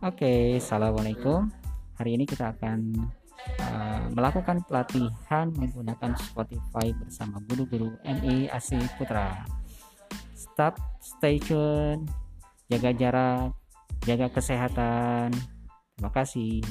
Oke, assalamualaikum. Hari ini kita akan uh, melakukan pelatihan menggunakan Spotify bersama guru-guru MI Asih Putra. Stop, stay tune, jaga jarak, jaga kesehatan. Terima kasih.